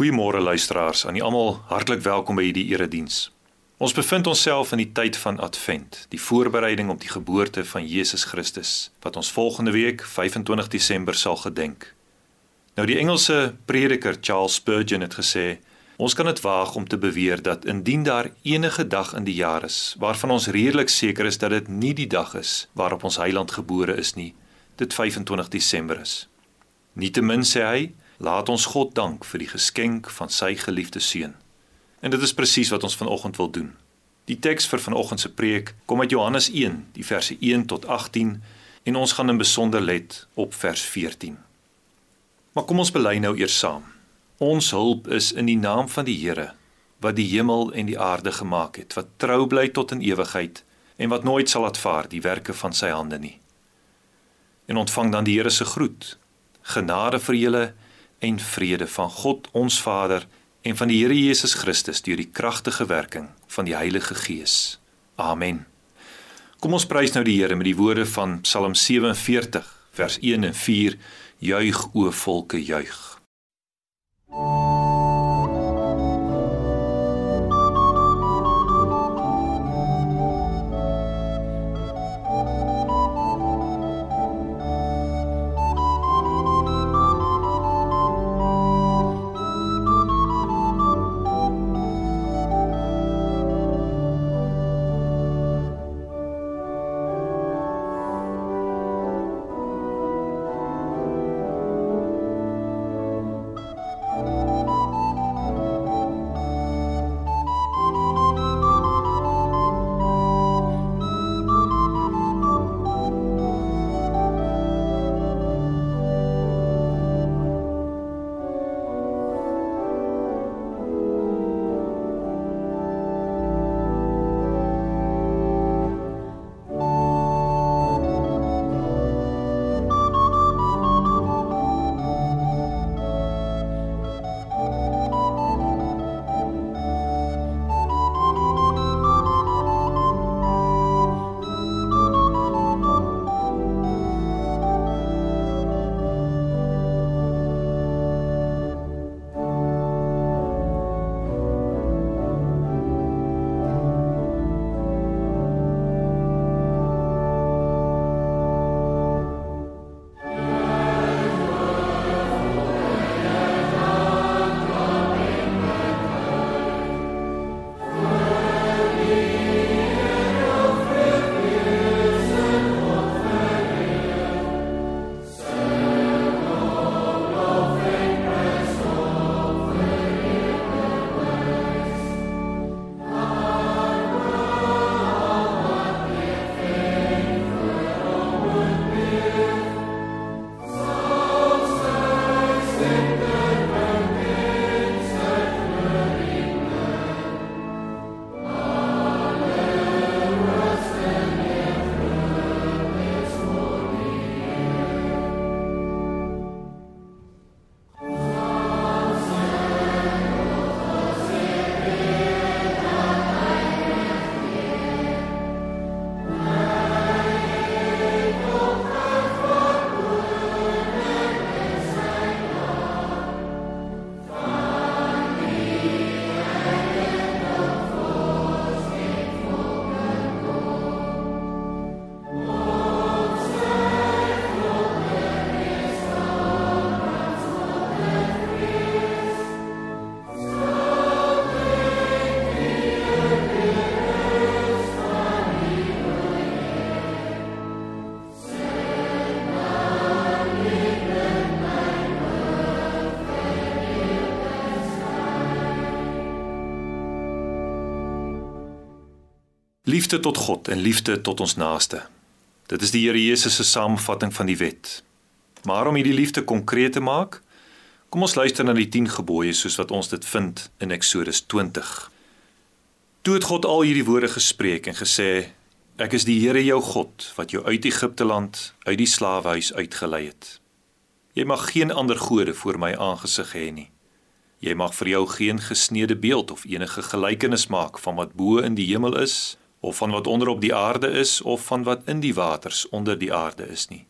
Goeiemôre luisteraars, aan almal hartlik welkom by hierdie erediens. Ons bevind onsself in die tyd van Advent, die voorbereiding op die geboorte van Jesus Christus, wat ons volgende week 25 Desember sal gedenk. Nou die Engelse prediker Charles Spurgeon het gesê, ons kan dit waag om te beweer dat indien daar enige dag in die jaar is waarvan ons redelik seker is dat dit nie die dag is waarop ons Heiland gebore is nie, dit 25 Desember is. Nietemin sê hy, laat ons God dank vir die geskenk van sy geliefde seun. En dit is presies wat ons vanoggend wil doen. Die teks vir vanoggend se preek kom uit Johannes 1, die verse 1 tot 18 en ons gaan in besonder let op vers 14. Maar kom ons bely nou eers saam. Ons hulp is in die naam van die Here wat die hemel en die aarde gemaak het, wat trou bly tot in ewigheid en wat nooit sal laat die werke van sy hande nie. En ontvang dan die Here se groet. Genade vir julle en vrede van God ons Vader en van die Here Jesus Christus deur die kragtige werking van die Heilige Gees. Amen. Kom ons prys nou die Here met die woorde van Psalm 47 vers 1 en 4. Juig o volke juig. Liefde tot God en liefde tot ons naaste. Dit is die Here Jesus se samevatting van die wet. Maar om hierdie liefde konkreet te maak, kom ons luister na die 10 gebooie soos wat ons dit vind in Eksodus 20. Toe het God al hierdie woorde gespreek en gesê: Ek is die Here jou God wat jou uit Egipte land, uit die slawehuis uitgelei het. Jy mag geen ander gode voor my aangesig hê nie. Jy mag vir jou geen gesneede beeld of enige gelykenis maak van wat bo in die hemel is of van wat onder op die aarde is of van wat in die waters onder die aarde is nie.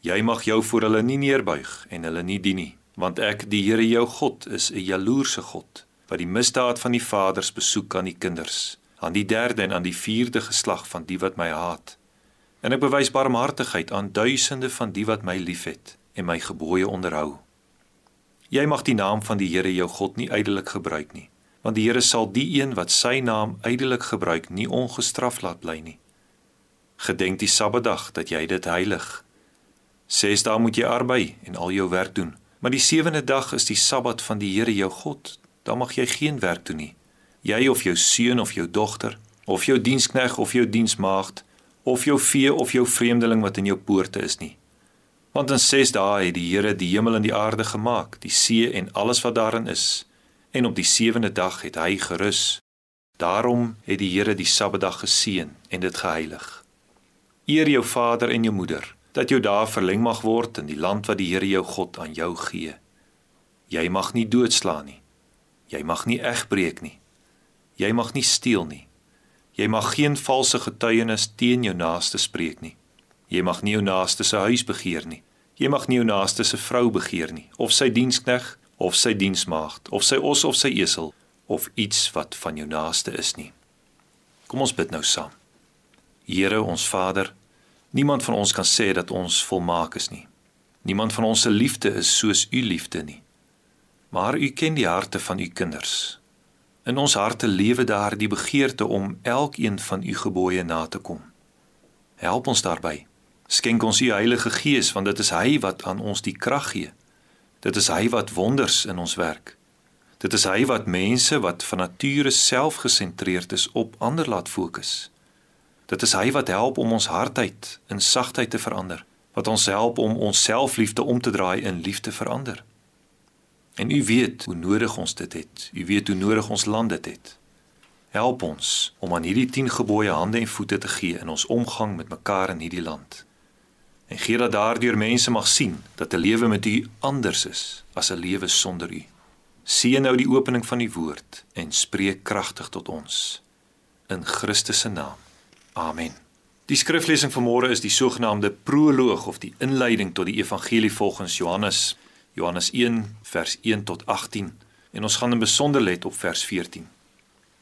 Jy mag jou voor hulle nie neerbuig en hulle nie dien nie, want ek die Here jou God is 'n jaloerse God wat die misdaad van die vaders besoek aan die kinders aan die derde en aan die vierde geslag van die wat my haat. En ek bewys barmhartigheid aan duisende van die wat my liefhet en my gebooie onderhou. Jy mag die naam van die Here jou God nie ydelik gebruik nie want die Here sal die een wat sy naam ydelik gebruik nie ongestraf laat bly nie. Gedenk die Sabbatdag dat jy dit heilig. Ses dae moet jy arbei en al jou werk doen, maar die sewende dag is die Sabbat van die Here jou God. Dan mag jy geen werk doen nie. Jy of jou seun of jou dogter, of jou dienskneg of jou diensmaagd, of jou vee of jou vreemdeling wat in jou poorte is nie. Want in 6 dae het die Here die hemel en die aarde gemaak, die see en alles wat daarin is en op die sewende dag het hy gerus. Daarom het die Here die Sabbatdag geseën en dit geheilig. Eer jou vader en jou moeder, dat jou dae verleng mag word in die land wat die Here jou God aan jou gee. Jy mag nie doodslaan nie. Jy mag nie egbreek nie. Jy mag nie steel nie. Jy mag geen valse getuienis teen jou naaste spreek nie. Jy mag nie jou naaste se huis begeer nie. Jy mag nie jou naaste se vrou begeer nie of sy dienskneg of sy diensmaagd of sy os of sy esel of iets wat van jou naaste is nie. Kom ons bid nou saam. Here ons Vader, niemand van ons kan sê dat ons volmaak is nie. Niemand van ons se liefde is soos u liefde nie. Maar u ken die harte van u kinders. In ons harte lewe daar die begeerte om elkeen van u gebooie na te kom. Help ons daarbey. Skenk ons u Heilige Gees want dit is hy wat aan ons die krag gee Dit is hy wat wonders in ons werk. Dit is hy wat mense wat van nature selfgesentreerd is op ander laat fokus. Dit is hy wat help om ons hardheid in sagtheid te verander, wat ons help om ons selfliefde om te draai in liefde verander. En u weet hoe nodig ons dit het. U weet hoe nodig ons land dit het. Help ons om aan hierdie 10 gebooie hande en voete te gee in ons omgang met mekaar in hierdie land en gee dat daardeur mense mag sien dat 'n lewe met U anders is as 'n lewe sonder U. Sien nou die opening van die woord en spreek kragtig tot ons in Christus se naam. Amen. Die skriflesing van môre is die sogenaamde proloog of die inleiding tot die evangelie volgens Johannes, Johannes 1 vers 1 tot 18 en ons gaan in besonder let op vers 14.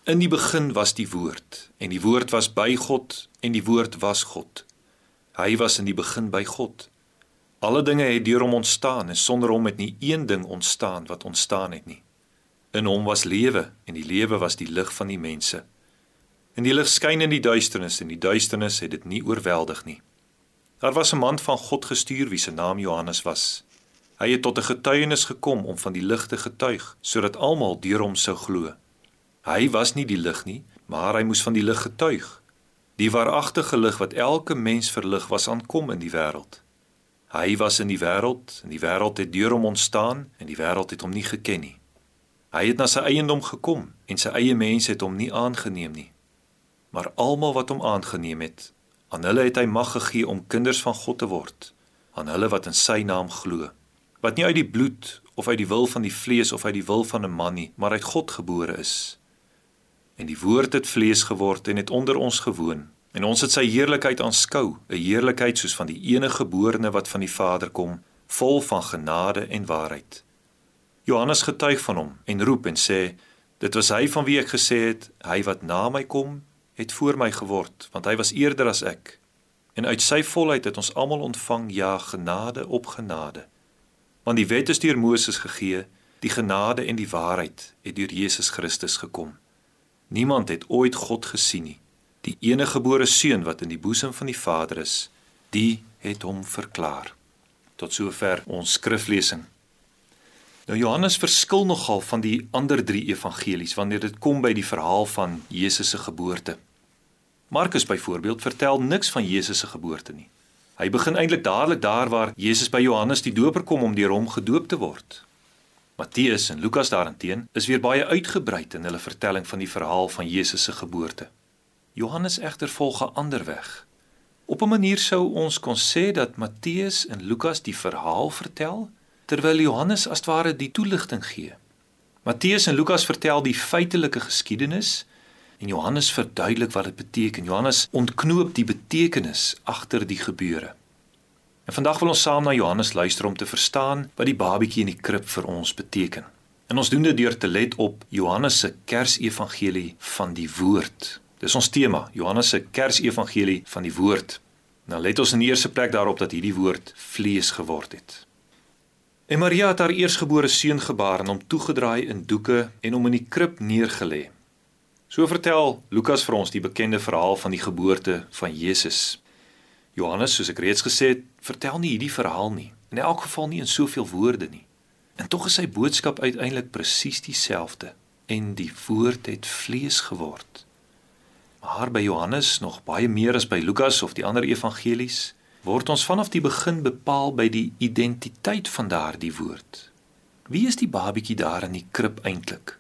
In die begin was die woord en die woord was by God en die woord was God. Hy was in die begin by God. Alle dinge het deur hom ontstaan en sonder hom het nie een ding ontstaan wat ontstaan het nie. In hom was lewe en die lewe was die lig van die mense. En die lig skyn in die duisternis en die duisternis het dit nie oorweldig nie. Daar was 'n man van God gestuur wie se naam Johannes was. Hy het tot 'n getuienis gekom om van die lig te getuig sodat almal deur hom sou glo. Hy was nie die lig nie, maar hy moes van die lig getuig Die waaragtige lig wat elke mens verlig was aankom in die wêreld. Hy was in die wêreld en die wêreld het deur hom ontstaan en die wêreld het hom nie geken nie. Hy het na sy eiendom gekom en sy eie mense het hom nie aangeneem nie. Maar almal wat hom aangeneem het, aan hulle het hy mag gegee om kinders van God te word, aan hulle wat in sy naam glo. Wat nie uit die bloed of uit die wil van die vlees of uit die wil van 'n man nie, maar uit God gebore is. En die woord het vlees geword en het onder ons gewoon. En ons het sy heerlikheid aanskou, 'n heerlikheid soos van die enige geborene wat van die Vader kom, vol van genade en waarheid. Johannes getuig van hom en roep en sê: Dit was hy van wie ek gesê het, hy wat na my kom, het voor my geword, want hy was eerder as ek. En uit sy volheid het ons almal ontvang ja genade op genade. Want die wet is deur Moses gegee, die genade en die waarheid het deur Jesus Christus gekom. Niemand het ooit God gesien nie. Die enige gebore seun wat in die boesem van die Vader is, die het hom verklaar. Tot sover ons skriflesing. Nou Johannes verskil nogal van die ander 3 evangelies wanneer dit kom by die verhaal van Jesus se geboorte. Markus byvoorbeeld vertel niks van Jesus se geboorte nie. Hy begin eintlik dadelik daar waar Jesus by Johannes die Doper kom om deur hom gedoop te word. Matteus en Lukas daarenteen is weer baie uitgebrei in hulle vertelling van die verhaal van Jesus se geboorte. Johannes egter volg 'n ander weg. Op 'n manier sou ons kon sê dat Matteus en Lukas die verhaal vertel terwyl Johannes as ware die toelichting gee. Matteus en Lukas vertel die feitelike geskiedenis en Johannes verduidelik wat dit beteken. Johannes ontknoop die betekenis agter die gebeure. En vandag wil ons saam na Johannes luister om te verstaan wat die babatjie in die krib vir ons beteken. En ons doen dit deur te let op Johannes se Kersevangelie van die woord. Dis ons tema, Johannes se Kersevangelie van die woord. Nou let ons in die eerste plek daarop dat hierdie woord vlees geword het. En Maria het haar eersgebore seun gebaar en hom toegedraai in doeke en hom in die krib neergelê. So vertel Lukas vir ons die bekende verhaal van die geboorte van Jesus. Johannes, soos ek reeds gesê het, vertel nie hierdie verhaal nie. In elk geval nie in soveel woorde nie. En tog is sy boodskap uiteindelik presies dieselfde en die woord het vlees geword. Maar by Johannes nog baie meer as by Lukas of die ander evangelies word ons vanaf die begin bepaal by die identiteit van daardie woord. Wie is die babatjie daar in die krib eintlik?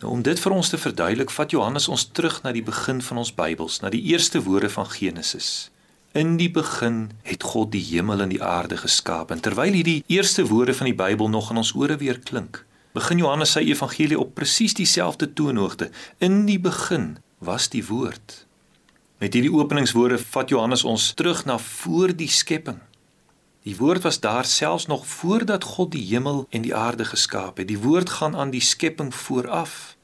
Nou om dit vir ons te verduidelik, vat Johannes ons terug na die begin van ons Bybels, na die eerste woorde van Genesis. In die begin het God die hemel en die aarde geskaap. En terwyl hierdie eerste woorde van die Bybel nog in ons ore weer klink, begin Johannes sy evangelie op presies dieselfde toonhoogte. In die begin was die woord. Met hierdie openingswoorde vat Johannes ons terug na voor die skepping. Die woord was daar selfs nog voordat God die hemel en die aarde geskaap het. Die woord gaan aan die skepping vooraf.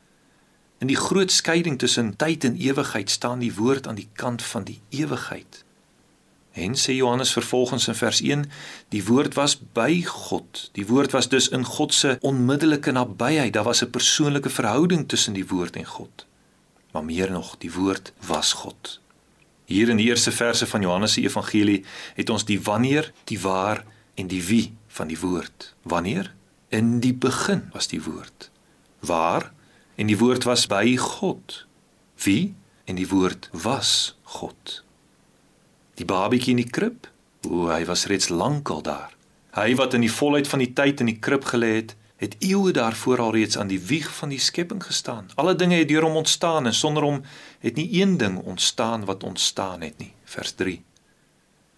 In die groot skeiding tussen tyd en ewigheid staan die woord aan die kant van die ewigheid. En sê Johannes vervolgens in vers 1, die woord was by God. Die woord was dus in God se onmiddellike nabyheid. Daar was 'n persoonlike verhouding tussen die woord en God. Maar meer nog, die woord was God. Hier in die eerste verse van Johannes se evangelie het ons die wanneer, die waar en die wie van die woord. Wanneer? In die begin was die woord. Waar? En die woord was by God. Wie? En die woord was God. Die babatjie in die krib, o, hy was reeds lankal daar. Hy wat in die volheid van die tyd in die krib gelê het, het eeue daarvoor al reeds aan die wieg van die skepping gestaan. Alle dinge het deur hom ontstaan en sonder hom het nie een ding ontstaan wat ontstaan het nie. Vers 3.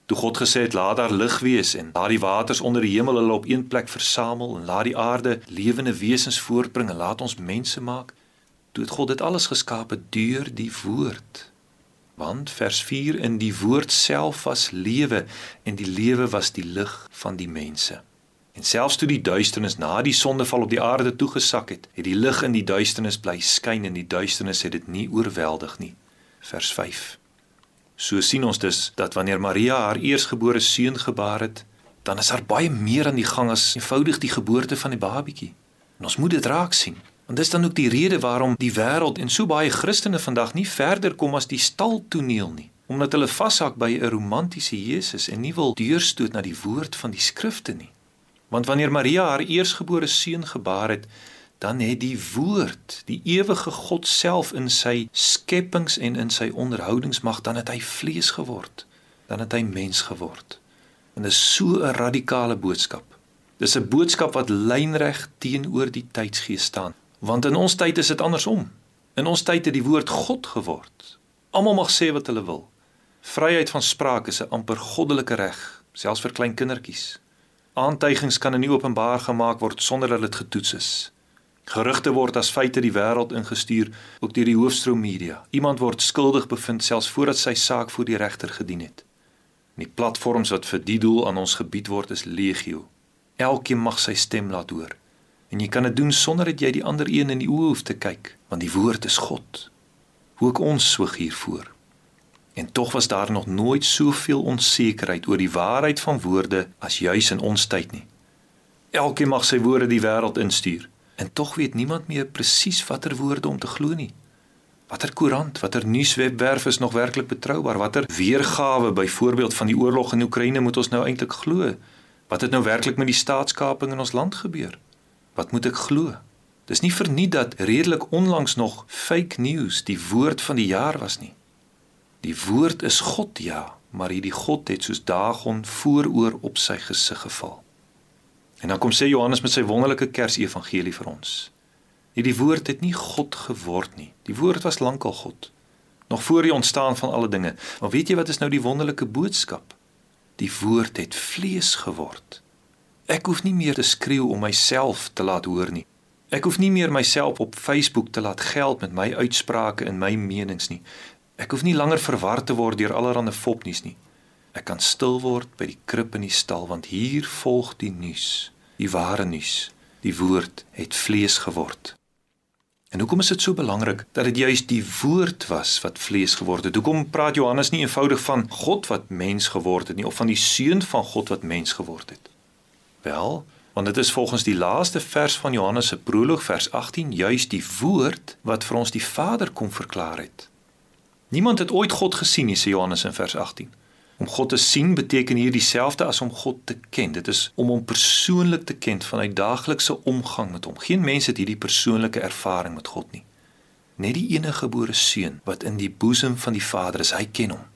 Toe God gesê het laat daar lig wees en laat die waters onder die hemel hulle op een plek versamel en laat die aarde lewende wesens voortbring en laat ons mense maak, toe het God dit alles geskape deur die woord. Want vers 4 in die woord self was lewe en die lewe was die lig van die mense. En selfs toe die duisternis na die sondeval op die aarde toegesak het, het die lig in die duisternis bly skyn en die duisternis het dit nie oorweldig nie. Vers 5. So sien ons dus dat wanneer Maria haar eersgebore seun gebaar het, dan is daar baie meer aan die gang as eenvoudig die geboorte van die babatjie. En ons moet dit raak sien. Want dis dan ook die rede waarom die wêreld en so baie Christene vandag nie verder kom as die staltoneel nie, omdat hulle vashak by 'n romantiese Jesus en nie wil deurstoot na die woord van die skrifte nie. Want wanneer Maria haar eersgebore seun gebaar het, dan het die woord, die ewige God self in sy skepings en in sy onderhoudingsmag dan het hy vlees geword, dan het hy mens geword. En dit is so 'n radikale boodskap. Dis 'n boodskap wat lynreg teenoor die tydsgees staan. Want in ons tyd is dit andersom. In ons tyd het die woord God geword. Almal mag sê wat hulle wil. Vryheid van spraak is 'n amper goddelike reg, selfs vir klein kindertjies. Aantuigings kan nie openbaar gemaak word sonder dat dit getoets is. Gerugte word as feite die wêreld ingestuur ook deur die hoofstroom media. Iemand word skuldig bevind selfs voordat sy saak voor die regter gedien het. En die platforms wat vir die doel aan ons gebied word is legio. Elkeen mag sy stem laat hoor. En jy kan dit doen sonder dat jy die ander een in die oë hoef te kyk, want die woord is God. Hoe ek ons soog hiervoor. En tog was daar nog nooit soveel onsekerheid oor die waarheid van woorde as juis in ons tyd nie. Elkeen mag sy woorde die wêreld instuur en tog weet niemand meer presies watter woorde om te glo nie. Watter koerant, watter nuuswebwerf is nog werklik betroubaar? Watter weergawe byvoorbeeld van die oorlog in Oekraïne moet ons nou eintlik glo? Wat het nou werklik met die staatskaping in ons land gebeur? Wat moet ek glo? Dis nie verniet dat redelik onlangs nog fake news die woord van die jaar was nie. Die woord is God ja, maar hierdie God het soos Dagon vooroor op sy gesig geval. En dan kom sê Johannes met sy wonderlike Kersevangelie vir ons. Hierdie woord het nie God geword nie. Die woord was lankal God. Nog voor die ontstaan van alle dinge. Maar weet jy wat is nou die wonderlike boodskap? Die woord het vlees geword. Ek hoef nie meer te skreeu om myself te laat hoor nie. Ek hoef nie meer myself op Facebook te laat geld met my uitsprake en my menings nie. Ek hoef nie langer verwar te word deur allerlei fopnuus nie. Ek kan stil word by die krib in die stal want hier volg die nuus, die ware nuus. Die woord het vlees geword. En hoekom is dit so belangrik dat dit juis die woord was wat vlees geword het? Hoekom praat Johannes nie eenvoudig van God wat mens geword het nie of van die seun van God wat mens geword het? Wel, want dit is volgens die laaste vers van Johannes se proloog vers 18 juis die woord wat vir ons die Vader kom verklaar het. Niemand het ooit God gesien nie, sê Johannes in vers 18. Om God te sien beteken hier dieselfde as om God te ken. Dit is om hom persoonlik te ken vanuit daaglikse omgang met hom. Geen mens het hierdie persoonlike ervaring met God nie. Net die enige gebore seun wat in die boesem van die Vader is, hy ken hom.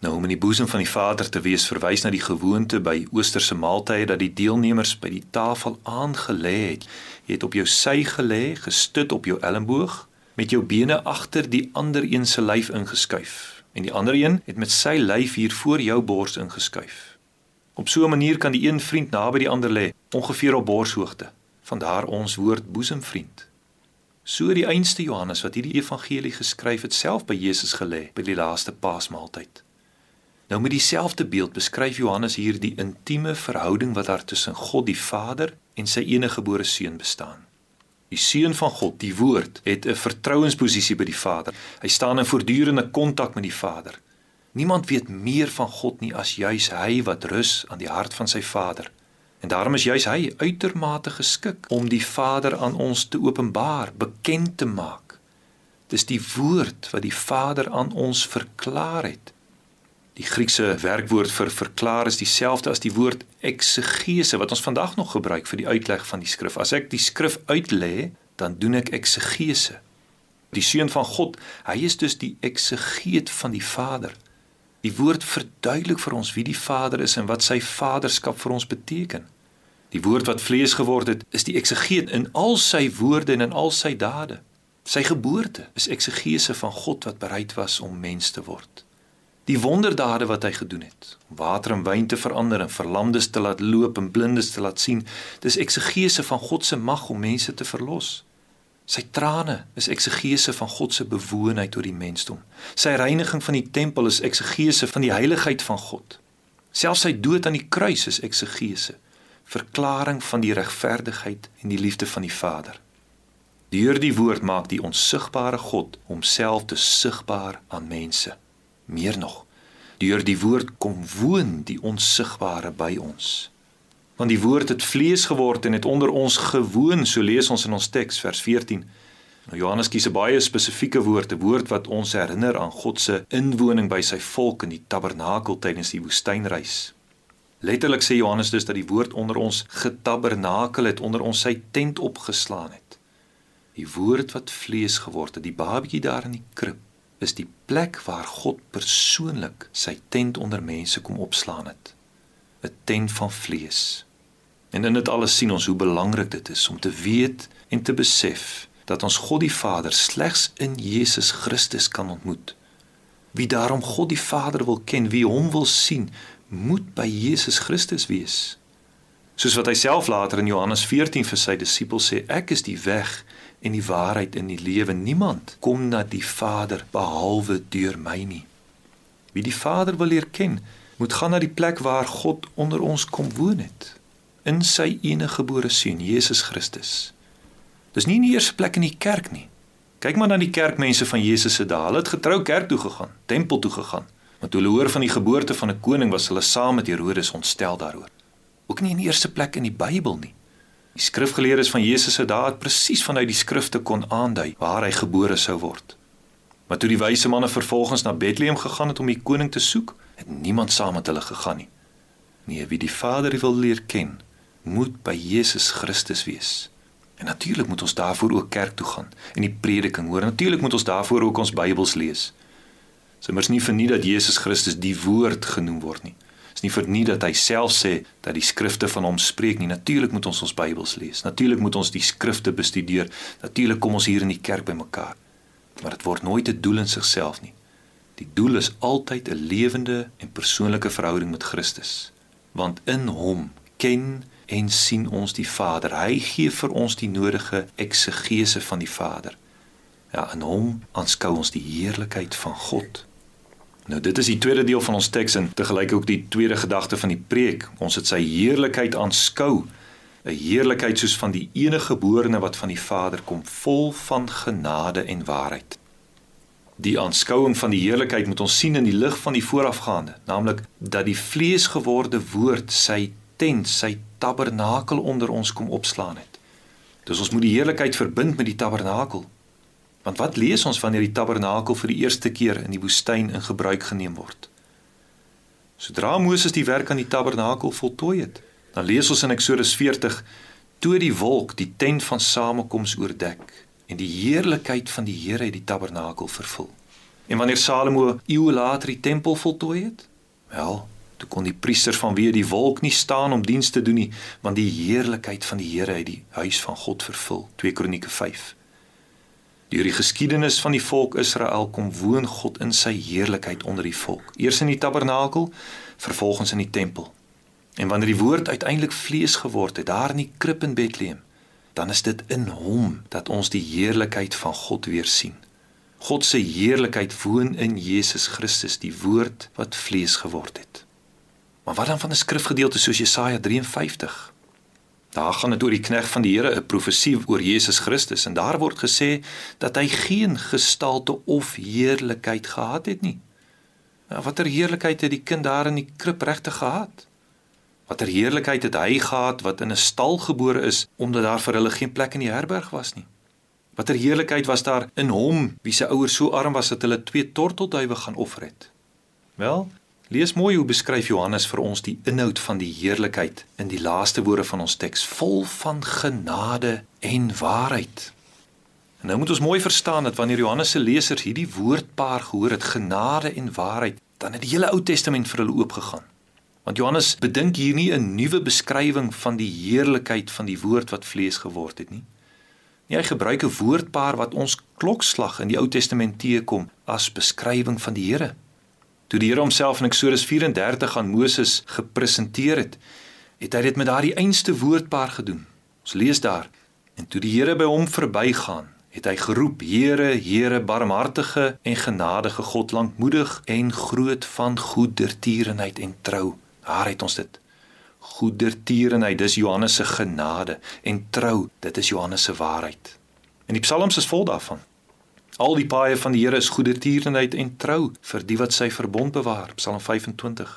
Nou om in die boesem van die Vader te wees verwys na die gewoonte by oosterse maaltye dat die deelnemers by die tafel aangelê het. Jy het op jou sy gelê, gestut op jou elmboog, met jou bene agter die ander een se lyf ingeskuif en die ander een het met sy lyf hier voor jou bors ingeskuif. Op so 'n manier kan die een vriend naby die ander lê, ongeveer op borshoogte. Vandaar ons woord boesemvriend. So die einste Johannes wat hierdie evangelie geskryf het, self by Jesus gelê by die laaste Paasmaaltyd. Nou met dieselfde beeld beskryf Johannes hier die intieme verhouding wat daar tussen God die Vader en sy enige gebore seun bestaan. Die seun van God, die woord, het 'n vertrouensposisie by die Vader. Hy staan in voortdurende kontak met die Vader. Niemand weet meer van God nie as juis hy wat rus aan die hart van sy Vader. En daarom is juis hy uitermate geskik om die Vader aan ons te openbaar, bekend te maak. Dis die woord wat die Vader aan ons verklaar het. Die Griekse werkwoord vir verklaar is dieselfde as die woord eksegese wat ons vandag nog gebruik vir die uitleg van die skrif. As ek die skrif uitlê, dan doen ek eksegese. Die seun van God, hy is dus die eksegeet van die Vader. Die woord verduidelik vir ons wie die Vader is en wat sy vaderskap vir ons beteken. Die woord wat vlees geword het, is die eksegeet in al sy woorde en in al sy dade. Sy geboorte is eksegese van God wat bereid was om mens te word die wonderdade wat hy gedoen het. Om water in wyn te verander en verlamdes te laat loop en blindes te laat sien. Dis eksegese van God se mag om mense te verlos. Sy trane is eksegese van God se bewoonheid oor die mensdom. Sy reiniging van die tempel is eksegese van die heiligheid van God. Selfs sy dood aan die kruis is eksegese. Verklaring van die regverdigheid en die liefde van die Vader. Deur die woord maak die onsigbare God homself te sigbaar aan mense Meer nog, deur die woord kom woon die onsigbare by ons. Want die woord het vlees geword en het onder ons gewoon, so lees ons in ons teks vers 14. Nou Johannes kies 'n baie spesifieke woord, 'n woord wat ons herinner aan God se inwoning by sy volk in die tabernakel tydens die woestynreis. Letterlik sê Johannes dus dat die woord onder ons getabernakel het, onder ons sy tent opgeslaan het. Die woord wat vlees geword het, die babatjie daar in die krib is die plek waar God persoonlik sy tent onder mense kom opslaan het. 'n Tent van vlees. En in dit alles sien ons hoe belangrik dit is om te weet en te besef dat ons God die Vader slegs in Jesus Christus kan ontmoet. Wie daarom God die Vader wil ken, wie hom wil sien, moet by Jesus Christus wees. Soos wat hy self later in Johannes 14 vir sy disippels sê, ek is die weg en die waarheid in die lewe. Niemand kom na die Vader behalwe deur my nie. Wie die Vader wil leer ken, moet gaan na die plek waar God onder ons kom woon het, in sy enige gebore seun Jesus Christus. Dis nie in die eerste plek in die kerk nie. Kyk maar na die kerkmense van Jesus se dae. Hulle het getrou kerk toe gegaan, tempel toe gegaan. Toe hulle hoor van die geboorte van 'n koning, was hulle saam met Herodes ontstel daaroor. Ook nie in die eerste plek in die Bybel nie. Die skrifgeleerdes van Jesus se daad presies vanuit die skrifte kon aandui waar hy gebore sou word. Maar toe die wyse manne vervolgens na Bethlehem gegaan het om die koning te soek, het niemand saam met hulle gegaan nie. Nee, wie die Vader wil leer ken, moet by Jesus Christus wees. En natuurlik moet ons daarvoor ook kerk toe gaan en die prediking hoor. Natuurlik moet ons daarvoor ook ons Bybels lees. Sommers nie vir nie dat Jesus Christus die woord genoem word nie is nie vir nie dat hy self sê dat die skrifte van hom spreek nie. Natuurlik moet ons ons Bybels lees. Natuurlik moet ons die skrifte bestudeer. Natuurlik kom ons hier in die kerk bymekaar. Maar dit word nooit 'n doel in sigself nie. Die doel is altyd 'n lewende en persoonlike verhouding met Christus. Want in hom ken en sien ons die Vader. Hy gee vir ons die nodige eksegese van die Vader. Ja, in hom aanskou ons die heerlikheid van God. Nou dit is die tweede deel van ons teks en te gelyk ook die tweede gedagte van die preek. Ons het sy heerlikheid aanskou. 'n Heerlikheid soos van die enige geborene wat van die Vader kom, vol van genade en waarheid. Die aanskouing van die heerlikheid moet ons sien in die lig van die voorafgaande, naamlik dat die vleesgeworde woord sy tent, sy tabernakel onder ons kom opslaan het. Dus ons moet die heerlikheid verbind met die tabernakel. Want wat lees ons wanneer die tabernakel vir die eerste keer in die woestyn in gebruik geneem word? Sodra Moses die werk aan die tabernakel voltooi het, dan lees ons in Eksodus 40 toe die wolk die tent van samekoms oordek en die heerlikheid van die Here het die tabernakel vervul. En wanneer Salomo eeue later die tempel voltooi het, wel, toe kon die priester van wie die wolk nie staan om diens te doen nie, want die heerlikheid van die Here het die huis van God vervul. 2 Kronieke 5. Deur die geskiedenis van die volk Israel kom woon God in sy heerlikheid onder die volk. Eers in die tabernakel, vervolgens in die tempel. En wanneer die woord uiteindelik vlees geword het daar in die krib in Bethlehem, dan is dit in hom dat ons die heerlikheid van God weer sien. God se heerlikheid woon in Jesus Christus, die woord wat vlees geword het. Maar wat dan van 'n skrifgedeelte soos Jesaja 53? Daar gaan dit oor die knegg van die Here, 'n profesie oor Jesus Christus en daar word gesê dat hy geen gestalte of heerlikheid gehad het nie. Nou watter heerlikheid het die kind daar in die krib regtig gehad? Watter heerlikheid het hy gehad wat in 'n stal gebore is omdat daar vir hulle geen plek in die herberg was nie? Watter heerlikheid was daar in hom wie se ouers so arm was dat hulle twee tortelduwe gaan offer het? Wel, Lees mooi hoe beskryf Johannes vir ons die inhoud van die heerlikheid in die laaste woorde van ons teks, vol van genade en waarheid. En nou moet ons mooi verstaan dat wanneer Johannes se lesers hierdie woordpaar gehoor het, genade en waarheid, dan het die hele Ou Testament vir hulle oopgegaan. Want Johannes bedink hier nie 'n nuwe beskrywing van die heerlikheid van die woord wat vlees geword het nie. Nie hy gebruik 'n woordpaar wat ons klokslag in die Ou Testament teekom as beskrywing van die Here. Toe die Here homself in Eksodus 34 aan Moses gepresenteer het, het hy dit met daardie einste woordpaar gedoen. Ons lees daar: En toe die Here by hom verbygaan, het hy geroep: Here, Here, barmhartige en genadige God, lankmoedig en groot van goedertierenheid en trou. Daar het ons dit. Goedertierenheid, dis Johannes se genade en trou, dit is Johannes se waarheid. En die psalms is vol daarvan. Al die paaie van die Here is goedertierenheid en trou vir die wat sy verbond bewaar. Psalm 25.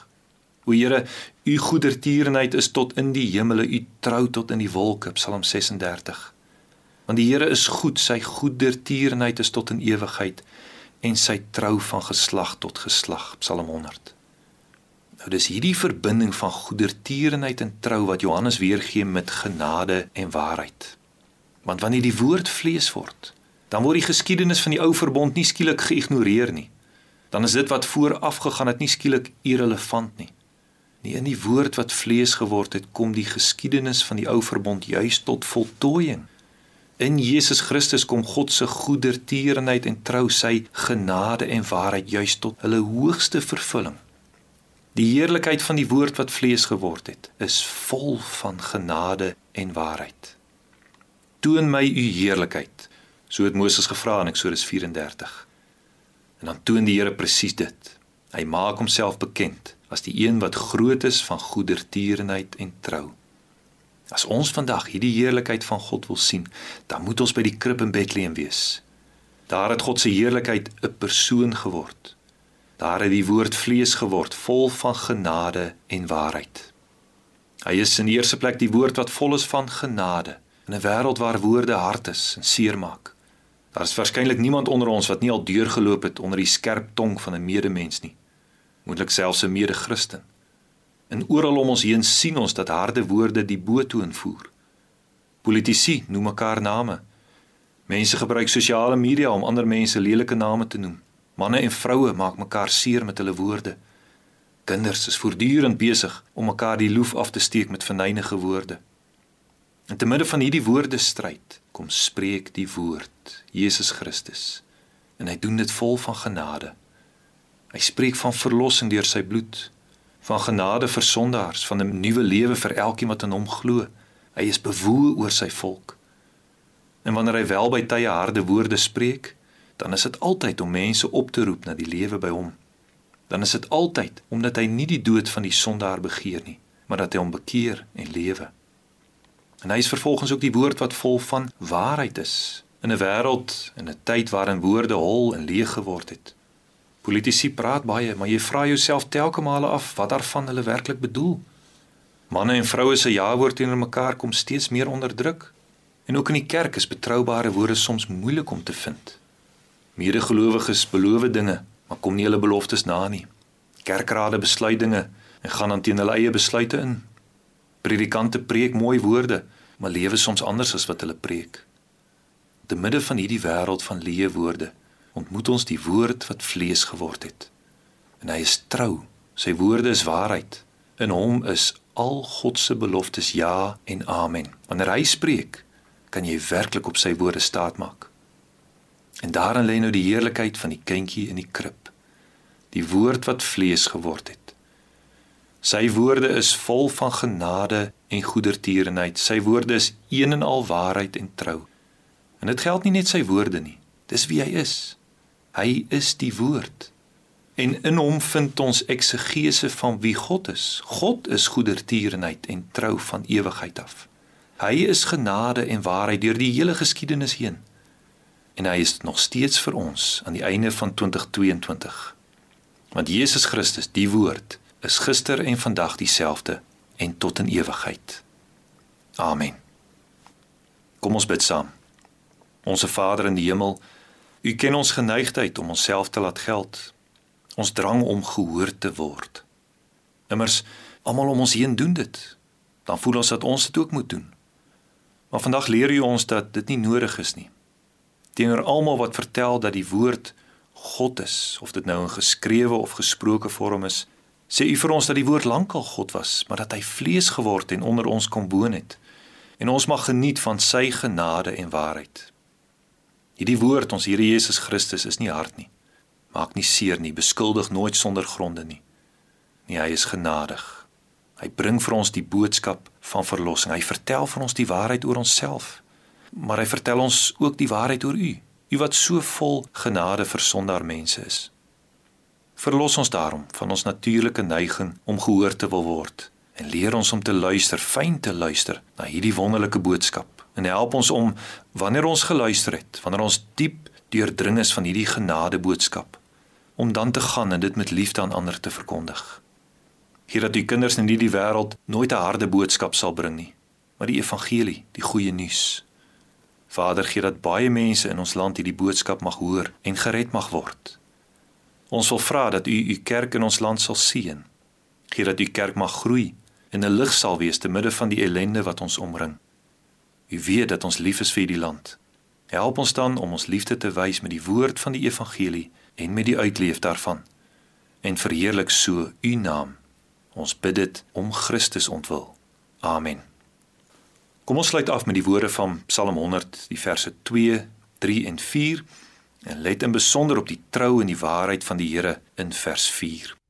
O Here, u goedertierenheid is tot in die hemele, u trou tot in die wolke. Psalm 36. Want die Here is goed, sy goedertierenheid is tot in ewigheid en sy trou van geslag tot geslag. Psalm 100. Nou dis hierdie verbinding van goedertierenheid en trou wat Johannes weergee met genade en waarheid. Want wanneer die woord vlees word, dan word die geskiedenis van die ou verbond nie skielik geïgnoreer nie. Dan is dit wat vooraf gegaan het nie skielik irrelevant nie. Nie in die woord wat vlees geword het, kom die geskiedenis van die ou verbond juis tot voltooiing. In Jesus Christus kom God se goedertierenheid en trou sy genade en waarheid juis tot hulle hoogste vervulling. Die heerlikheid van die woord wat vlees geword het, is vol van genade en waarheid. Toon my u heerlikheid, So het Moses gevra in Eksodus 34. En dan toon die Here presies dit. Hy maak homself bekend as die een wat groot is van goedertierenheid en trou. As ons vandag hierdie heerlikheid van God wil sien, dan moet ons by die krib in Bethlehem wees. Daar het God se heerlikheid 'n persoon geword. Daar het die woord vlees geword, vol van genade en waarheid. Hy is in die eerste plek die woord wat vol is van genade in 'n wêreld waar woorde hard is en seermaak. Daar is waarskynlik niemand onder ons wat nie al deurgeloop het onder die skerp tong van 'n medemens nie. Moontlik selfs 'n mede-Christen. En oral om ons heen sien ons dat harde woorde die boetoon voer. Politici noem mekaar name. Mense gebruik sosiale media om ander mense lelike name te noem. Manne en vroue maak mekaar seer met hulle woorde. Kinders is voortdurend besig om mekaar die loef af te steek met verneinige woorde. In te midde van hierdie woordestryd kom spreek die woord, Jesus Christus. En hy doen dit vol van genade. Hy spreek van verlossing deur sy bloed, van genade vir sondaars, van 'n nuwe lewe vir elkeen wat in hom glo. Hy is bewoe oor sy volk. En wanneer hy wel by tye harde woorde spreek, dan is dit altyd om mense op te roep na die lewe by hom. dan is dit altyd omdat hy nie die dood van die sondaar begeer nie, maar dat hy hom bekeer en lewe. En hy is vervolgens ook die woord wat vol van waarheid is in 'n wêreld en 'n tyd waarin woorde hol en leeg geword het. Politici praat baie, maar jy vra jouself telke male af wat daarvan hulle werklik bedoel. Manne en vroue se ja-woord teenoor mekaar kom steeds meer onder druk. En ook in die kerk is betroubare woorde soms moeilik om te vind. Medegelowiges beloof dinge, maar kom nie hulle beloftes na nie. Kerkrade besluit dinge en gaan dan teen hulle eie besluite in. Predikante preek mooi woorde, maar lewe soms anders as wat hulle preek. Te midde van hierdie wêreld van leë woorde, ontmoet ons die woord wat vlees geword het. En hy is trou. Sy woorde is waarheid. In hom is al God se beloftes ja en amen. Wanneer hy spreek, kan jy werklik op sy woorde staatmaak. En daarin lê nou die heerlikheid van die kindjie in die krib. Die woord wat vlees geword het. Sy woorde is vol van genade en goedertierenheid. Sy woorde is een en al waarheid en trou. En dit geld nie net sy woorde nie. Dis wie hy is. Hy is die woord. En in hom vind ons eksegese van wie God is. God is goedertierenheid en trou van ewigheid af. Hy is genade en waarheid deur die hele geskiedenis heen. En hy is nog steeds vir ons aan die einde van 2022. Want Jesus Christus, die woord, is gister en vandag dieselfde en tot in ewigheid. Amen. Kom ons bid saam. Onse Vader in die hemel, U ken ons geneigtheid om onsself te laat geld. Ons drang om gehoor te word. Immers almal om ons heen doen dit. Dan voel ons dat ons dit ook moet doen. Maar vandag leer U ons dat dit nie nodig is nie. Teenoor almal wat vertel dat die woord God is, of dit nou in geskrewe of gesproke vorm is, sê U vir ons dat die woord lankal God was, maar dat hy vlees geword en onder ons kom woon het. En ons mag geniet van sy genade en waarheid. Hierdie woord ons Here Jesus Christus is nie hard nie. Maak nie seer nie, beskuldig nooit sonder gronde nie. Nee, hy is genadig. Hy bring vir ons die boodskap van verlossing. Hy vertel vir ons die waarheid oor onsself. Maar hy vertel ons ook die waarheid oor U, U wat so vol genade vir sondaar mense is. Verlos ons daarom van ons natuurlike neiging om gehoor te wil word en leer ons om te luister, fyn te luister na hierdie wonderlike boodskap en help ons om wanneer ons geluister het, wanneer ons diep deurdring is van hierdie genade boodskap, om dan te gaan en dit met liefde aan ander te verkondig. Hier dat u kinders in hierdie wêreld nooit 'n harde boodskap sal bring nie, maar die evangelie, die goeie nuus. Vader, gee dat baie mense in ons land hierdie boodskap mag hoor en gered mag word. Ons wil vra dat u u kerk in ons land sal seën. Gee dat u kerk mag groei en 'n lig sal wees te midde van die ellende wat ons omring. U weet dat ons lief is vir die land. Help ons dan om ons liefde te wys met die woord van die evangelie en met die uitleef daarvan. En verheerlik so u naam. Ons bid dit om Christus ontwil. Amen. Kom ons sluit af met die woorde van Psalm 100, die verse 2, 3 en 4 en let in besonder op die trou en die waarheid van die Here in vers 4.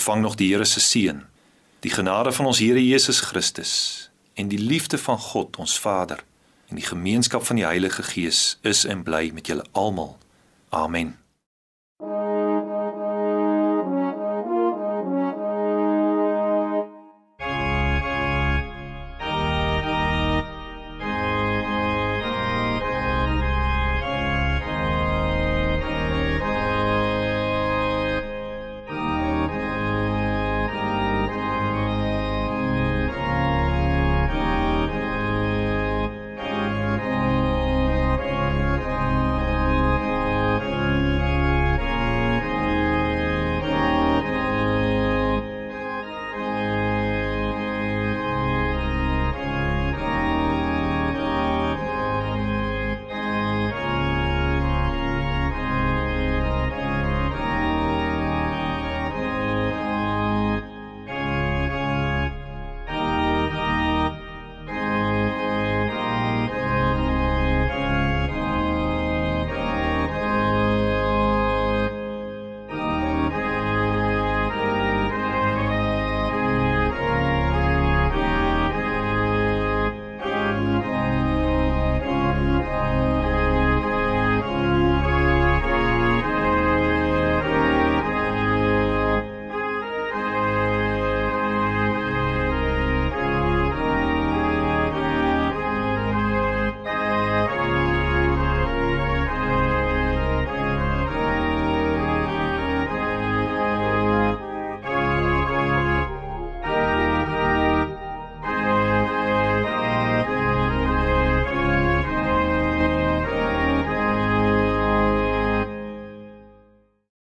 Ontvang nog die Here se seën. Die genade van ons Here Jesus Christus en die liefde van God ons Vader en die gemeenskap van die Heilige Gees is en bly met julle almal. Amen.